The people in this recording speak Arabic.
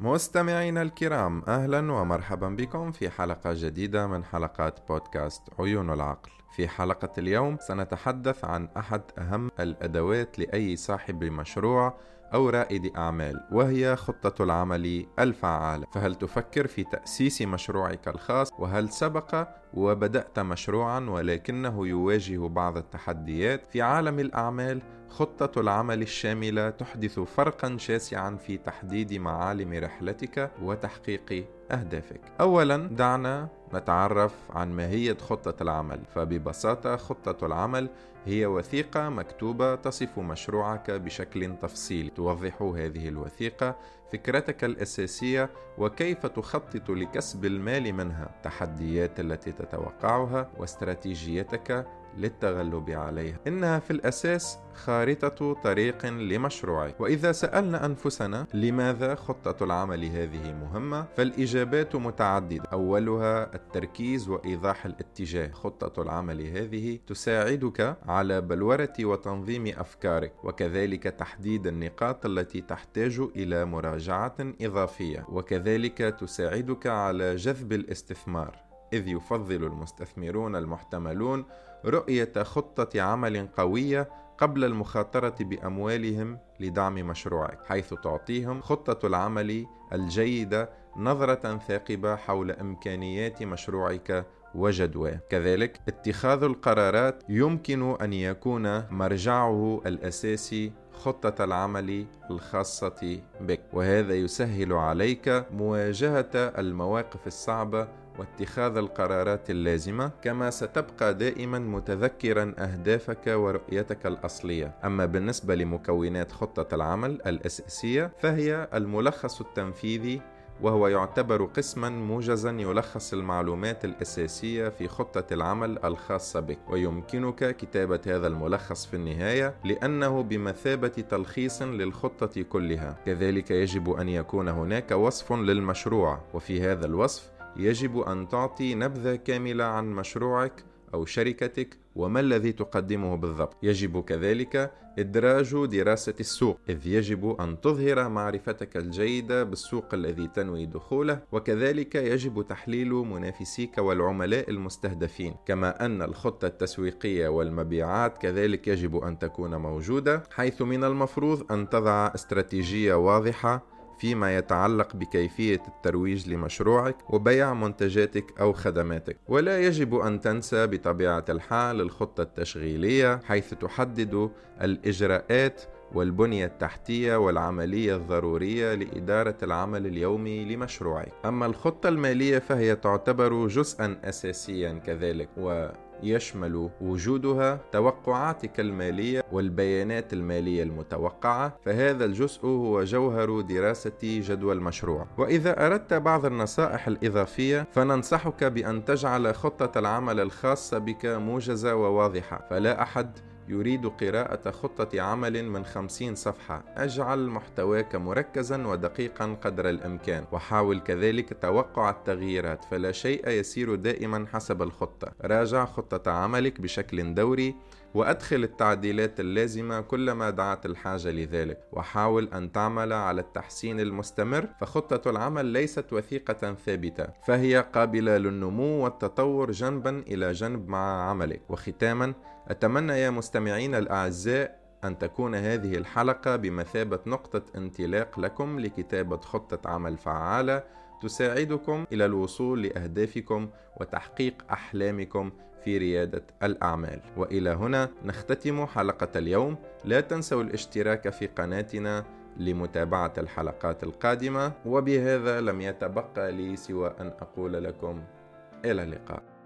مستمعينا الكرام أهلا ومرحبا بكم في حلقة جديدة من حلقات بودكاست عيون العقل. في حلقة اليوم سنتحدث عن أحد أهم الأدوات لأي صاحب مشروع أو رائد أعمال وهي خطة العمل الفعالة. فهل تفكر في تأسيس مشروعك الخاص؟ وهل سبق وبدأت مشروعا ولكنه يواجه بعض التحديات؟ في عالم الأعمال خطة العمل الشاملة تحدث فرقا شاسعا في تحديد معالم رحلتك وتحقيق أهدافك. أولا دعنا نتعرف عن ماهية خطة العمل، فببساطة خطة العمل هي وثيقة مكتوبة تصف مشروعك بشكل تفصيلي، توضح هذه الوثيقة فكرتك الأساسية وكيف تخطط لكسب المال منها، التحديات التي تتوقعها واستراتيجيتك للتغلب عليها. إنها في الأساس خارطة طريق لمشروعك. وإذا سألنا أنفسنا لماذا خطة العمل هذه مهمة فالإجابات متعددة. أولها التركيز وإيضاح الاتجاه. خطة العمل هذه تساعدك على بلورة وتنظيم أفكارك وكذلك تحديد النقاط التي تحتاج إلى مراجعة إضافية وكذلك تساعدك على جذب الاستثمار. إذ يفضل المستثمرون المحتملون رؤية خطة عمل قوية قبل المخاطرة بأموالهم لدعم مشروعك، حيث تعطيهم خطة العمل الجيدة نظرة ثاقبة حول إمكانيات مشروعك وجدواه. كذلك اتخاذ القرارات يمكن أن يكون مرجعه الأساسي خطة العمل الخاصة بك. وهذا يسهل عليك مواجهة المواقف الصعبة واتخاذ القرارات اللازمة كما ستبقى دائما متذكرا أهدافك ورؤيتك الأصلية. أما بالنسبة لمكونات خطة العمل الأساسية فهي الملخص التنفيذي وهو يعتبر قسما موجزا يلخص المعلومات الأساسية في خطة العمل الخاصة بك. ويمكنك كتابة هذا الملخص في النهاية لأنه بمثابة تلخيص للخطة كلها. كذلك يجب أن يكون هناك وصف للمشروع وفي هذا الوصف يجب أن تعطي نبذة كاملة عن مشروعك أو شركتك وما الذي تقدمه بالضبط. يجب كذلك إدراج دراسة السوق إذ يجب أن تظهر معرفتك الجيدة بالسوق الذي تنوي دخوله وكذلك يجب تحليل منافسيك والعملاء المستهدفين. كما أن الخطة التسويقية والمبيعات كذلك يجب أن تكون موجودة حيث من المفروض أن تضع استراتيجية واضحة فيما يتعلق بكيفية الترويج لمشروعك وبيع منتجاتك أو خدماتك ولا يجب أن تنسى بطبيعة الحال الخطة التشغيلية حيث تحدد الإجراءات والبنية التحتية والعملية الضرورية لإدارة العمل اليومي لمشروعك. أما الخطة المالية فهي تعتبر جزءا أساسيا كذلك و يشمل وجودها توقعاتك المالية والبيانات المالية المتوقعة فهذا الجزء هو جوهر دراسة جدوى المشروع وإذا أردت بعض النصائح الإضافية فننصحك بأن تجعل خطة العمل الخاصة بك موجزة وواضحة. فلا أحد يريد قراءة خطة عمل من خمسين صفحة. اجعل محتواك مركزا ودقيقا قدر الإمكان. وحاول كذلك توقع التغييرات فلا شيء يسير دائما حسب الخطة. راجع خطة عملك بشكل دوري. وأدخل التعديلات اللازمة كلما دعت الحاجة لذلك وحاول أن تعمل على التحسين المستمر فخطة العمل ليست وثيقة ثابتة فهي قابلة للنمو والتطور جنبا إلى جنب مع عملك. وختاما أتمنى يا مستمعين الأعزاء أن تكون هذه الحلقة بمثابة نقطة انطلاق لكم لكتابة خطة عمل فعالة تساعدكم إلى الوصول لأهدافكم وتحقيق أحلامكم في ريادة الأعمال. وإلى هنا نختتم حلقة اليوم. لا تنسوا الاشتراك في قناتنا لمتابعة الحلقات القادمة وبهذا لم يتبقى لي سوى أن أقول لكم إلى اللقاء.